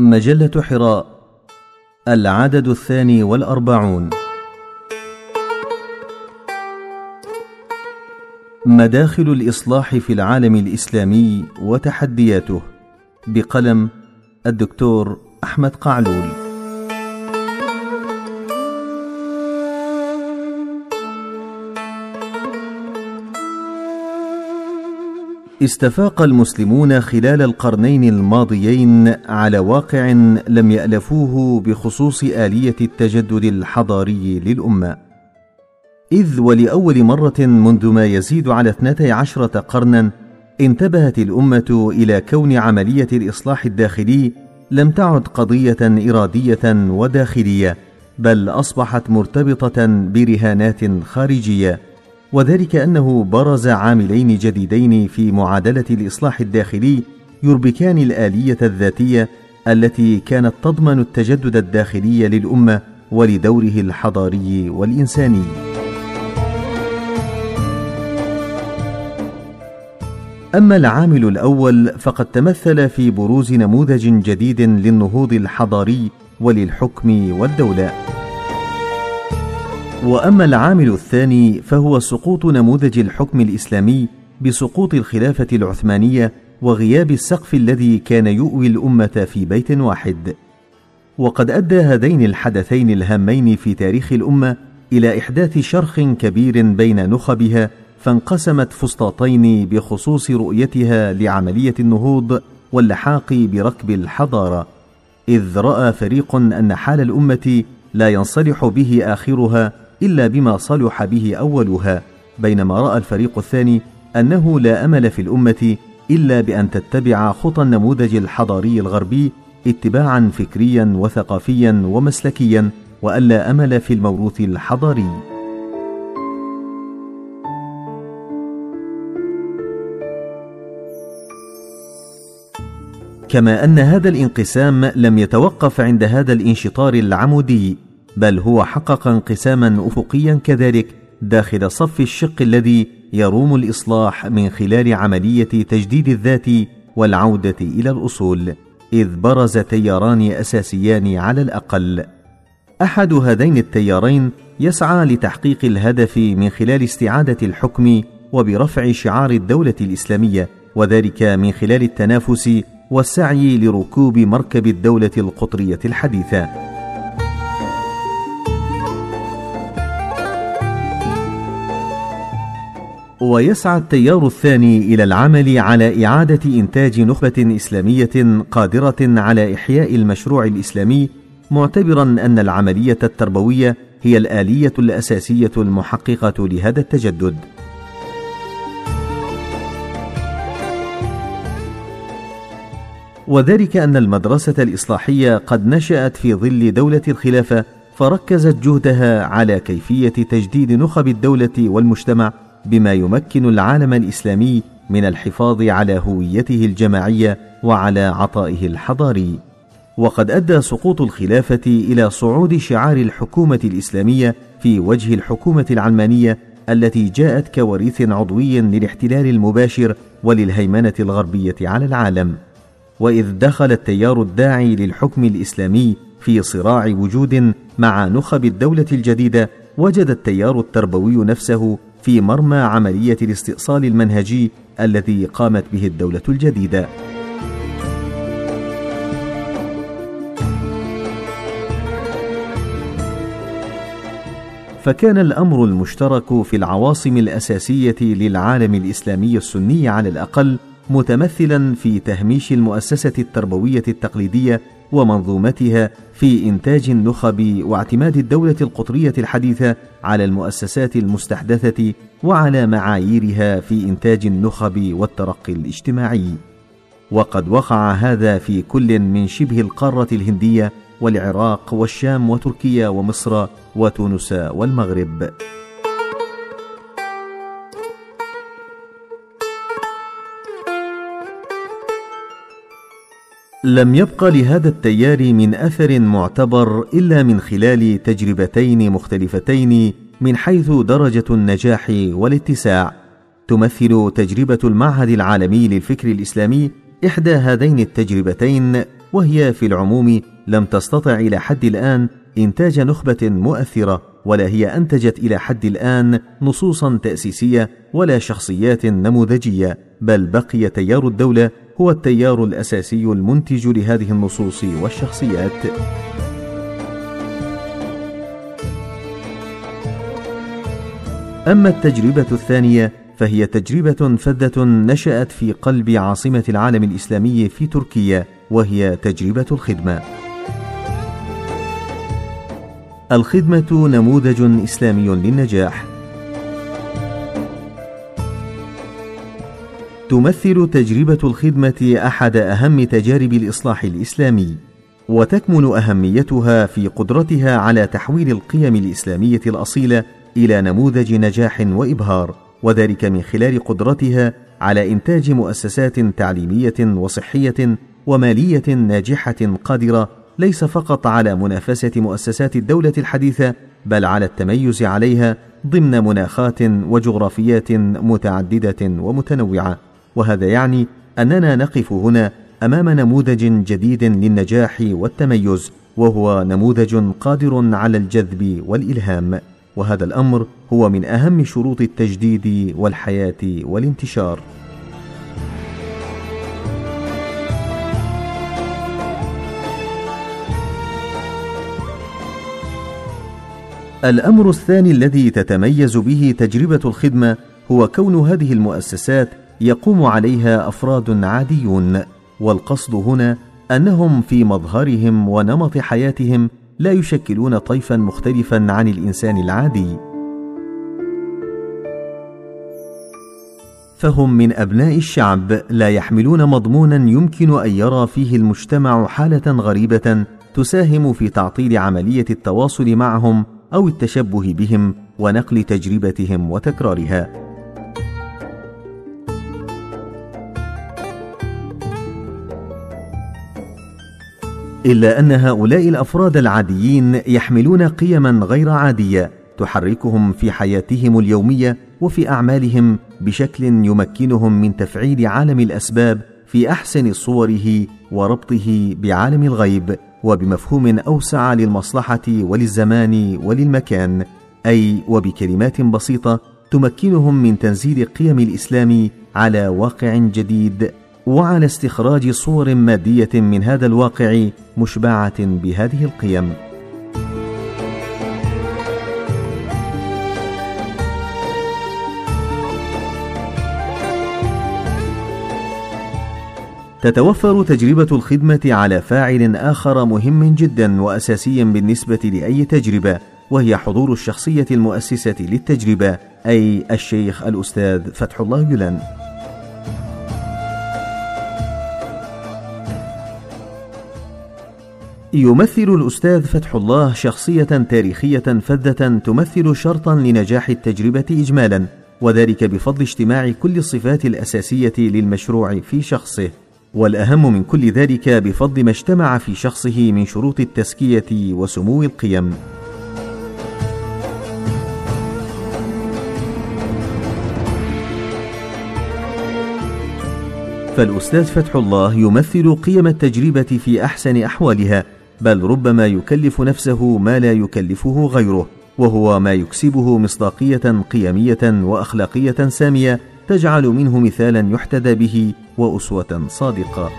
مجلة حراء العدد الثاني والأربعون. مداخل الإصلاح في العالم الإسلامي وتحدياته بقلم الدكتور أحمد قعلول. استفاق المسلمون خلال القرنين الماضيين على واقع لم يألفوه بخصوص آلية التجدد الحضاري للأمة. إذ ولأول مرة منذ ما يزيد على اثنتي عشرة قرنا انتبهت الأمة إلى كون عملية الإصلاح الداخلي لم تعد قضية إرادية وداخلية بل أصبحت مرتبطة برهانات خارجية. وذلك أنه برز عاملين جديدين في معادلة الإصلاح الداخلي يربكان الآلية الذاتية التي كانت تضمن التجدد الداخلي للأمة ولدوره الحضاري والإنساني. أما العامل الأول فقد تمثل في بروز نموذج جديد للنهوض الحضاري وللحكم والدولة. وأما العامل الثاني فهو سقوط نموذج الحكم الإسلامي بسقوط الخلافة العثمانية وغياب السقف الذي كان يؤوي الأمة في بيت واحد. وقد أدى هذين الحدثين الهامين في تاريخ الأمة إلى إحداث شرخ كبير بين نخبها فانقسمت فسطاطين بخصوص رؤيتها لعملية النهوض واللحاق بركب الحضارة إذ رأى فريق أن حال الأمة لا ينصلح به آخرها إلا بما صلح به أولها بينما رأى الفريق الثاني أنه لا أمل في الأمة إلا بأن تتبع خطى النموذج الحضاري الغربي اتباعا فكريا وثقافيا ومسلكيا والا أمل في الموروث الحضاري. كما أن هذا الانقسام لم يتوقف عند هذا الانشطار العمودي. بل هو حقق انقساما أفقيا كذلك داخل صف الشق الذي يروم الإصلاح من خلال عملية تجديد الذات والعودة إلى الأصول إذ برز تياران أساسيان على الأقل. أحد هذين التيارين يسعى لتحقيق الهدف من خلال استعادة الحكم وبرفع شعار الدولة الإسلامية وذلك من خلال التنافس والسعي لركوب مركب الدولة القطرية الحديثة. ويسعى التيار الثاني إلى العمل على إعادة إنتاج نخبة إسلامية قادرة على إحياء المشروع الإسلامي معتبرا أن العملية التربوية هي الآلية الأساسية المحققة لهذا التجدد. وذلك أن المدرسة الإصلاحية قد نشأت في ظل دولة الخلافة فركزت جهدها على كيفية تجديد نخب الدولة والمجتمع بما يمكن العالم الإسلامي من الحفاظ على هويته الجماعية وعلى عطائه الحضاري. وقد أدى سقوط الخلافة إلى صعود شعار الحكومة الإسلامية في وجه الحكومة العلمانية التي جاءت كوريث عضوي للاحتلال المباشر وللهيمنة الغربية على العالم. وإذ دخل التيار الداعي للحكم الإسلامي في صراع وجود مع نخب الدولة الجديدة وجد التيار التربوي نفسه في مرمى عملية الاستئصال المنهجي الذي قامت به الدولة الجديدة. فكان الأمر المشترك في العواصم الأساسية للعالم الإسلامي السني على الأقل متمثلا في تهميش المؤسسة التربوية التقليدية ومنظومتها في إنتاج النخب واعتماد الدولة القطرية الحديثة على المؤسسات المستحدثة وعلى معاييرها في إنتاج النخب والترقي الاجتماعي. وقد وقع هذا في كل من شبه القارة الهندية والعراق والشام وتركيا ومصر وتونس والمغرب. لم يبق لهذا التيار من أثر معتبر إلا من خلال تجربتين مختلفتين من حيث درجة النجاح والاتساع. تمثل تجربة المعهد العالمي للفكر الإسلامي إحدى هذين التجربتين وهي في العموم لم تستطع إلى حد الآن إنتاج نخبة مؤثرة ولا هي أنتجت إلى حد الآن نصوصا تأسيسية ولا شخصيات نموذجية بل بقي تيار الدولة هو التيار الأساسي المنتج لهذه النصوص والشخصيات. أما التجربة الثانية فهي تجربة فذة نشأت في قلب عاصمة العالم الإسلامي في تركيا وهي تجربة الخدمة. الخدمة نموذج إسلامي للنجاح. تمثل تجربة الخدمة أحد أهم تجارب الإصلاح الإسلامي وتكمن أهميتها في قدرتها على تحويل القيم الإسلامية الأصيلة إلى نموذج نجاح وإبهار وذلك من خلال قدرتها على إنتاج مؤسسات تعليمية وصحية ومالية ناجحة قادرة ليس فقط على منافسة مؤسسات الدولة الحديثة بل على التميز عليها ضمن مناخات وجغرافيات متعددة ومتنوعة. وهذا يعني أننا نقف هنا أمام نموذج جديد للنجاح والتميز وهو نموذج قادر على الجذب والإلهام. وهذا الأمر هو من أهم شروط التجديد والحياة والانتشار. الأمر الثاني الذي تتميز به تجربة الخدمة هو كون هذه المؤسسات يقوم عليها أفراد عاديون والقصد هنا أنهم في مظهرهم ونمط حياتهم لا يشكلون طيفا مختلفا عن الإنسان العادي. فهم من أبناء الشعب لا يحملون مضمونا يمكن أن يرى فيه المجتمع حالة غريبة تساهم في تعطيل عملية التواصل معهم أو التشبه بهم ونقل تجربتهم وتكرارها. إلا أن هؤلاء الأفراد العاديين يحملون قيما غير عادية تحركهم في حياتهم اليومية وفي أعمالهم بشكل يمكنهم من تفعيل عالم الأسباب في أحسن صوره وربطه بعالم الغيب وبمفهوم أوسع للمصلحة وللزمان وللمكان أي وبكلمات بسيطة تمكنهم من تنزيل قيم الإسلام على واقع جديد وعلى استخراج صور مادية من هذا الواقع مشبعة بهذه القيم. تتوفر تجربة الخدمة على فاعل آخر مهم جدا وأساسي بالنسبة لأي تجربة وهي حضور الشخصية المؤسسة للتجربة أي الشيخ الأستاذ فتح الله جلان يمثل الأستاذ فتح الله شخصية تاريخية فذة تمثل شرطا لنجاح التجربة إجمالا وذلك بفضل اجتماع كل الصفات الأساسية للمشروع في شخصه. والأهم من كل ذلك بفضل ما اجتمع في شخصه من شروط التزكية وسمو القيم. فالأستاذ فتح الله يمثل قيم التجربة في أحسن أحوالها بل ربما يكلف نفسه ما لا يكلفه غيره وهو ما يكسبه مصداقية قيمية وأخلاقية سامية تجعل منه مثالا يحتذى به وأسوة صادقة.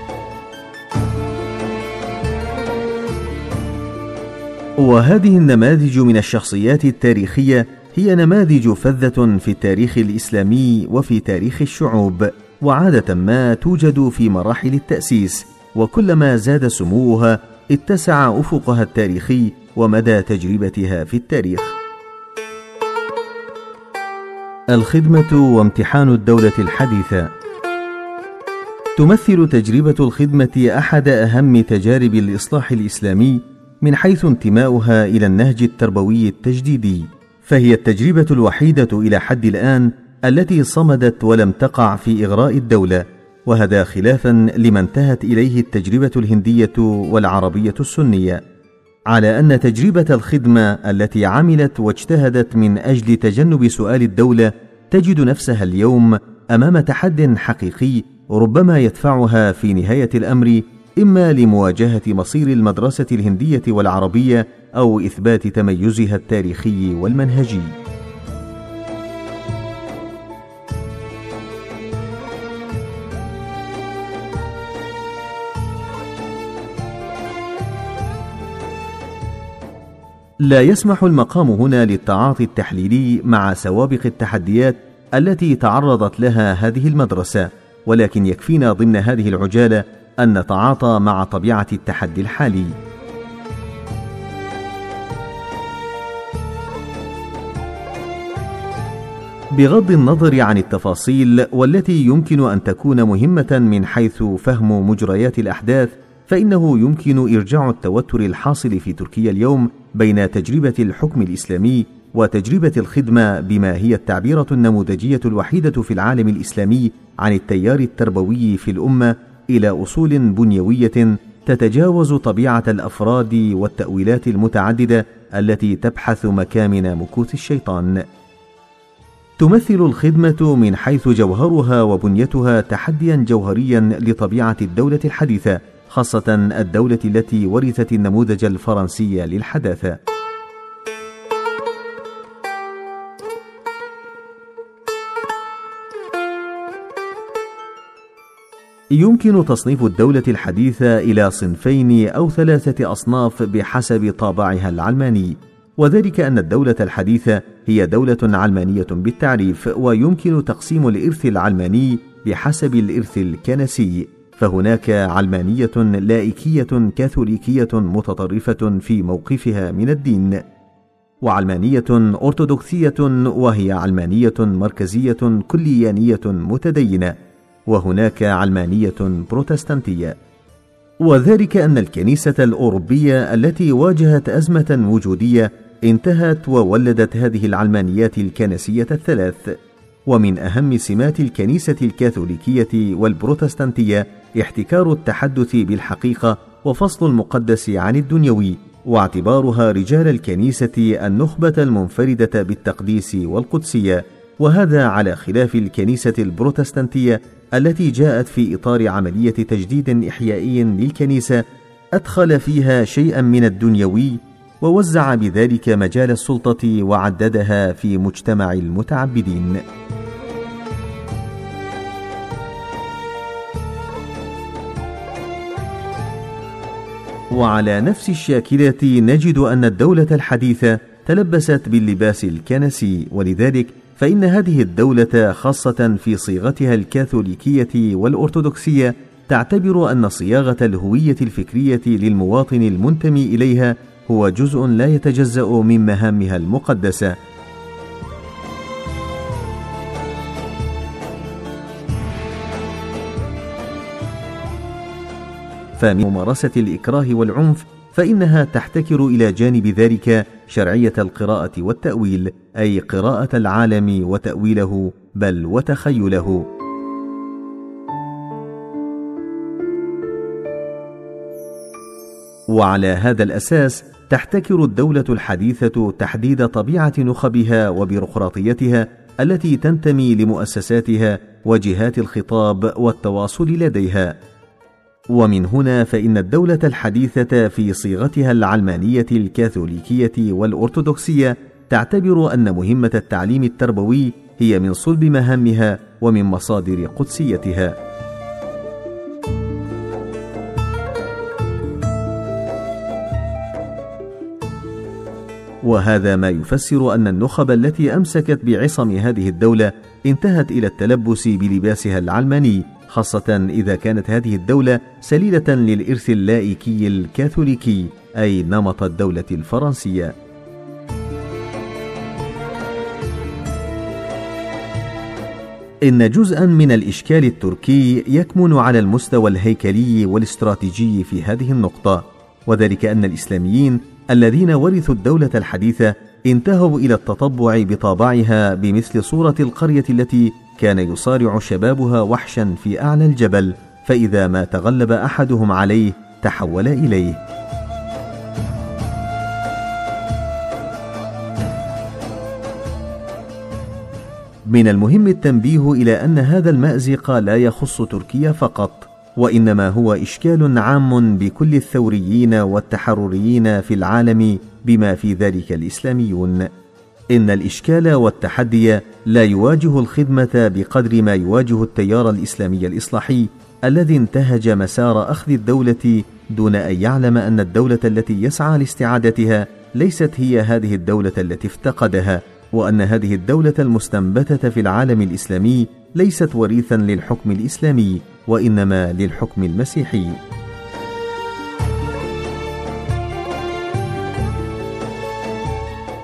وهذه النماذج من الشخصيات التاريخية هي نماذج فذة في التاريخ الإسلامي وفي تاريخ الشعوب وعادة ما توجد في مراحل التأسيس وكلما زاد سموها اتسع أفقها التاريخي ومدى تجربتها في التاريخ. الخدمة وامتحان الدولة الحديثة. تمثل تجربة الخدمة أحد أهم تجارب الإصلاح الإسلامي من حيث انتماؤها إلى النهج التربوي التجديدي. فهي التجربة الوحيدة إلى حد الآن التي صمدت ولم تقع في إغراء الدولة. وهذا خلافا لما انتهت إليه التجربة الهندية والعربية السنية على أن تجربة الخدمة التي عملت واجتهدت من أجل تجنب سؤال الدولة تجد نفسها اليوم أمام تحد حقيقي ربما يدفعها في نهاية الأمر إما لمواجهة مصير المدرسة الهندية والعربية أو إثبات تميزها التاريخي والمنهجي. لا يسمح المقام هنا للتعاطي التحليلي مع سوابق التحديات التي تعرضت لها هذه المدرسة ولكن يكفينا ضمن هذه العجالة أن نتعاطى مع طبيعة التحدي الحالي. بغض النظر عن التفاصيل والتي يمكن أن تكون مهمة من حيث فهم مجريات الأحداث فإنه يمكن إرجاع التوتر الحاصل في تركيا اليوم بين تجربة الحكم الإسلامي وتجربة الخدمة بما هي التعبيرة النموذجية الوحيدة في العالم الإسلامي عن التيار التربوي في الأمة إلى أصول بنيوية تتجاوز طبيعة الأفراد والتأويلات المتعددة التي تبحث مكامن مكوث الشيطان. تمثل الخدمة من حيث جوهرها وبنيتها تحديا جوهريا لطبيعة الدولة الحديثة خاصة الدولة التي ورثت النموذج الفرنسي للحداثة. يمكن تصنيف الدولة الحديثة إلى صنفين أو ثلاثة أصناف بحسب طابعها العلماني، وذلك أن الدولة الحديثة هي دولة علمانية بالتعريف، ويمكن تقسيم الإرث العلماني بحسب الإرث الكنسي، فهناك علمانية لائكية كاثوليكية متطرفة في موقفها من الدين، وعلمانية أرثوذكسية وهي علمانية مركزية كليانية متدينة. وهناك علمانية بروتستانتية وذلك أن الكنيسة الأوروبية التي واجهت أزمة وجودية انتهت وولدت هذه العلمانيات الكنسية الثلاث ومن أهم سمات الكنيسة الكاثوليكية والبروتستانتية احتكار التحدث بالحقيقة وفصل المقدس عن الدنيوي واعتبارها رجال الكنيسة النخبة المنفردة بالتقديس والقدسية وهذا على خلاف الكنيسة البروتستانتية التي جاءت في إطار عملية تجديد إحيائي للكنيسة أدخل فيها شيئا من الدنيوي ووزع بذلك مجال السلطة وعددها في مجتمع المتعبدين. وعلى نفس الشاكلة نجد أن الدولة الحديثة تلبست باللباس الكنسي ولذلك فإن هذه الدولة خاصة في صيغتها الكاثوليكية والأرثوذكسية تعتبر أن صياغة الهوية الفكرية للمواطن المنتمي إليها هو جزء لا يتجزأ من مهامها المقدسة. فمن ممارسة الإكراه والعنف فإنها تحتكر إلى جانب ذلك شرعية القراءة والتأويل أي قراءة العالم وتأويله بل وتخيله وعلى هذا الأساس تحتكر الدولة الحديثة تحديد طبيعة نخبها وبيروقراطيتها التي تنتمي لمؤسساتها وجهات الخطاب والتواصل لديها ومن هنا فإن الدولة الحديثة في صيغتها العلمانية الكاثوليكية والأرثوذكسية تعتبر أن مهمة التعليم التربوي هي من صلب مهامها ومن مصادر قدسيتها. وهذا ما يفسر أن النخب التي أمسكت بعصم هذه الدولة انتهت إلى التلبس بلباسها العلماني خاصة إذا كانت هذه الدولة سليلة للإرث اللائكي الكاثوليكي أي نمط الدولة الفرنسية. إن جزءا من الإشكال التركي يكمن على المستوى الهيكلي والاستراتيجي في هذه النقطة، وذلك أن الإسلاميين الذين ورثوا الدولة الحديثة انتهوا إلى التطبع بطابعها بمثل صورة القرية التي كان يصارع شبابها وحشا في أعلى الجبل فإذا ما تغلب أحدهم عليه تحول إليه. من المهم التنبيه إلى أن هذا المأزق لا يخص تركيا فقط وإنما هو إشكال عام بكل الثوريين والتحرريين في العالم بما في ذلك الإسلاميون. إن الإشكال والتحدي لا يواجه الخدمة بقدر ما يواجه التيار الإسلامي الإصلاحي الذي انتهج مسار أخذ الدولة دون أن يعلم أن الدولة التي يسعى لاستعادتها ليست هي هذه الدولة التي افتقدها وأن هذه الدولة المستنبتة في العالم الإسلامي ليست وريثا للحكم الإسلامي وإنما للحكم المسيحي.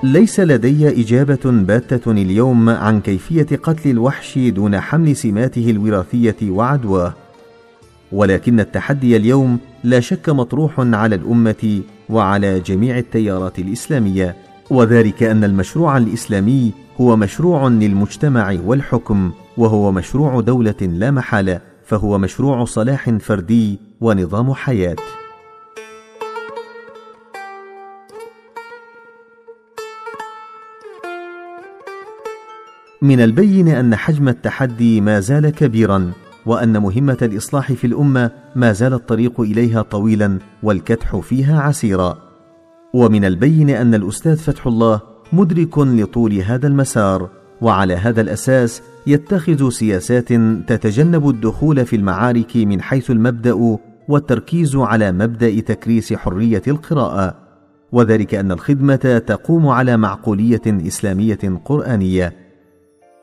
ليس لدي إجابة باتة اليوم عن كيفية قتل الوحش دون حمل سماته الوراثية وعدواه. ولكن التحدي اليوم لا شك مطروح على الأمة وعلى جميع التيارات الإسلامية. وذلك أن المشروع الإسلامي هو مشروع للمجتمع والحكم وهو مشروع دولة لا محالة فهو مشروع صلاح فردي ونظام حياة. من البين أن حجم التحدي ما زال كبيرا وأن مهمة الإصلاح في الأمة ما زال الطريق إليها طويلا والكدح فيها عسيرا. ومن البين أن الأستاذ فتح الله مدرك لطول هذا المسار وعلى هذا الأساس يتخذ سياسات تتجنب الدخول في المعارك من حيث المبدأ والتركيز على مبدأ تكريس حرية القراءة. وذلك أن الخدمة تقوم على معقولية إسلامية قرآنية.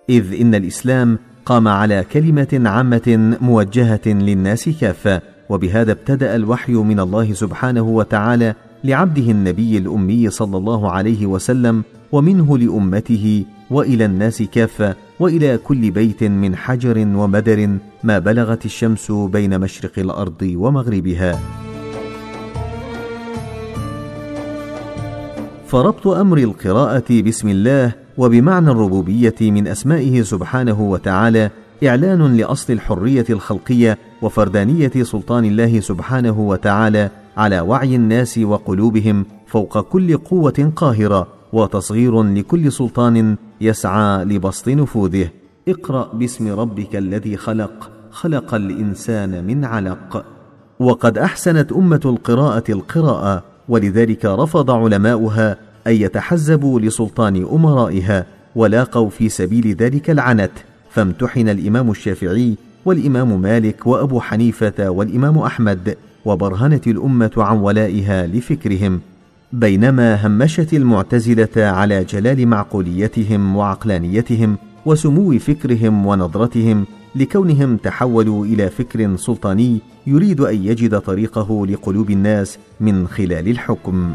إذ إن الإسلام قام على كلمة عامة موجهة للناس كافة وبهذا ابتدأ الوحي من الله سبحانه وتعالى لعبده النبي الأمي صلى الله عليه وسلم ومنه لأمته وإلى الناس كافه وإلى كل بيت من حجر ومدر ما بلغت الشمس بين مشرق الأرض ومغربها. فربط أمر القراءة بسم الله وبمعنى الربوبية من أسمائه سبحانه وتعالى إعلان لأصل الحرية الخلقية وفردانية سلطان الله سبحانه وتعالى على وعي الناس وقلوبهم فوق كل قوة قاهرة وتصغير لكل سلطان يسعى لبسط نفوذه. اقرأ باسم ربك الذي خلق خلق الإنسان من علق. وقد أحسنت أمة القراءة القراءة ولذلك رفض علماؤها أن يتحزبوا لسلطان أمرائها ولاقوا في سبيل ذلك العنت. فامتحن الإمام الشافعي والإمام مالك وأبو حنيفة والإمام أحمد. وبرهنت الأمة عن ولائها لفكرهم بينما همشت المعتزلة على جلال معقوليتهم وعقلانيتهم وسمو فكرهم ونظرتهم لكونهم تحولوا إلى فكر سلطاني يريد أن يجد طريقه لقلوب الناس من خلال الحكم.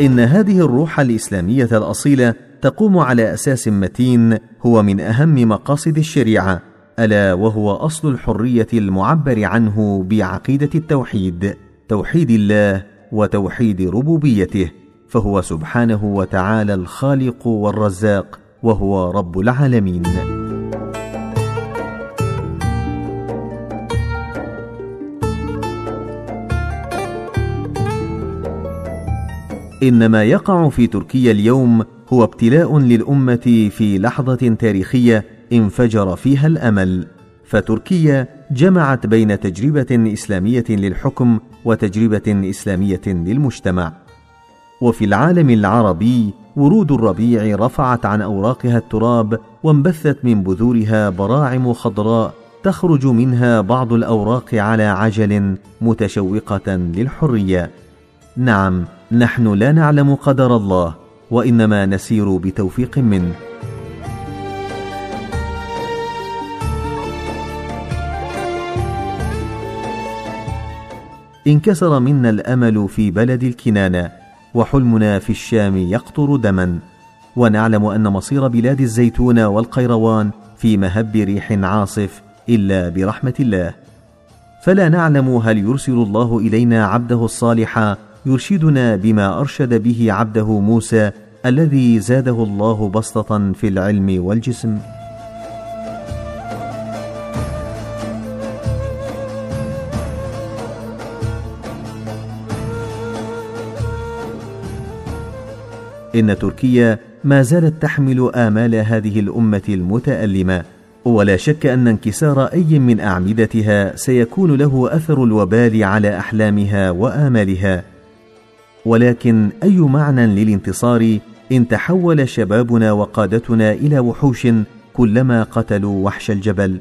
إن هذه الروح الإسلامية الأصيلة تقوم على أساس متين هو من أهم مقاصد الشريعة ألا وهو أصل الحرية المعبر عنه بعقيدة التوحيد توحيد الله وتوحيد ربوبيته فهو سبحانه وتعالى الخالق والرزاق وهو رب العالمين. ان ما يقع في تركيا اليوم هو ابتلاء للأمة في لحظة تاريخية انفجر فيها الأمل. فتركيا جمعت بين تجربة إسلامية للحكم وتجربة إسلامية للمجتمع. وفي العالم العربي ورود الربيع رفعت عن أوراقها التراب وانبثت من بذورها براعم خضراء تخرج منها بعض الأوراق على عجل متشوقة للحرية. نعم نحن لا نعلم قدر الله وإنما نسير بتوفيق منه. انكسر منا الأمل في بلد الكنانة وحلمنا في الشام يقطر دما. ونعلم أن مصير بلاد الزيتون والقيروان في مهب ريح عاصف إلا برحمة الله. فلا نعلم هل يرسل الله إلينا عبده الصالح يرشدنا بما أرشد به عبده موسى الذي زاده الله بسطة في العلم والجسم. إن تركيا ما زالت تحمل آمال هذه الأمة المتألمة ولا شك أن انكسار أي من أعمدتها سيكون له أثر الوبال على أحلامها وآمالها. ولكن أي معنى للانتصار إن تحول شبابنا وقادتنا إلى وحوش كلما قتلوا وحش الجبل؟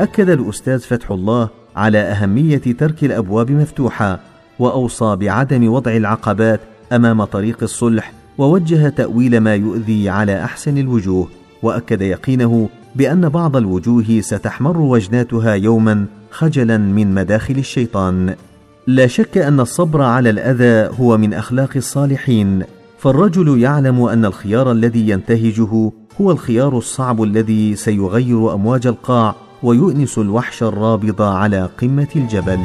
أكد الأستاذ فتح الله على أهمية ترك الأبواب مفتوحة وأوصى بعدم وضع العقبات أمام طريق الصلح ووجه تأويل ما يؤذي على أحسن الوجوه وأكد يقينه بأن بعض الوجوه ستحمر وجناتها يوما خجلا من مداخل الشيطان. لا شك أن الصبر على الأذى هو من أخلاق الصالحين فالرجل يعلم أن الخيار الذي ينتهجه هو الخيار الصعب الذي سيغير أمواج القاع ويؤنس الوحش الرابض على قمة الجبل.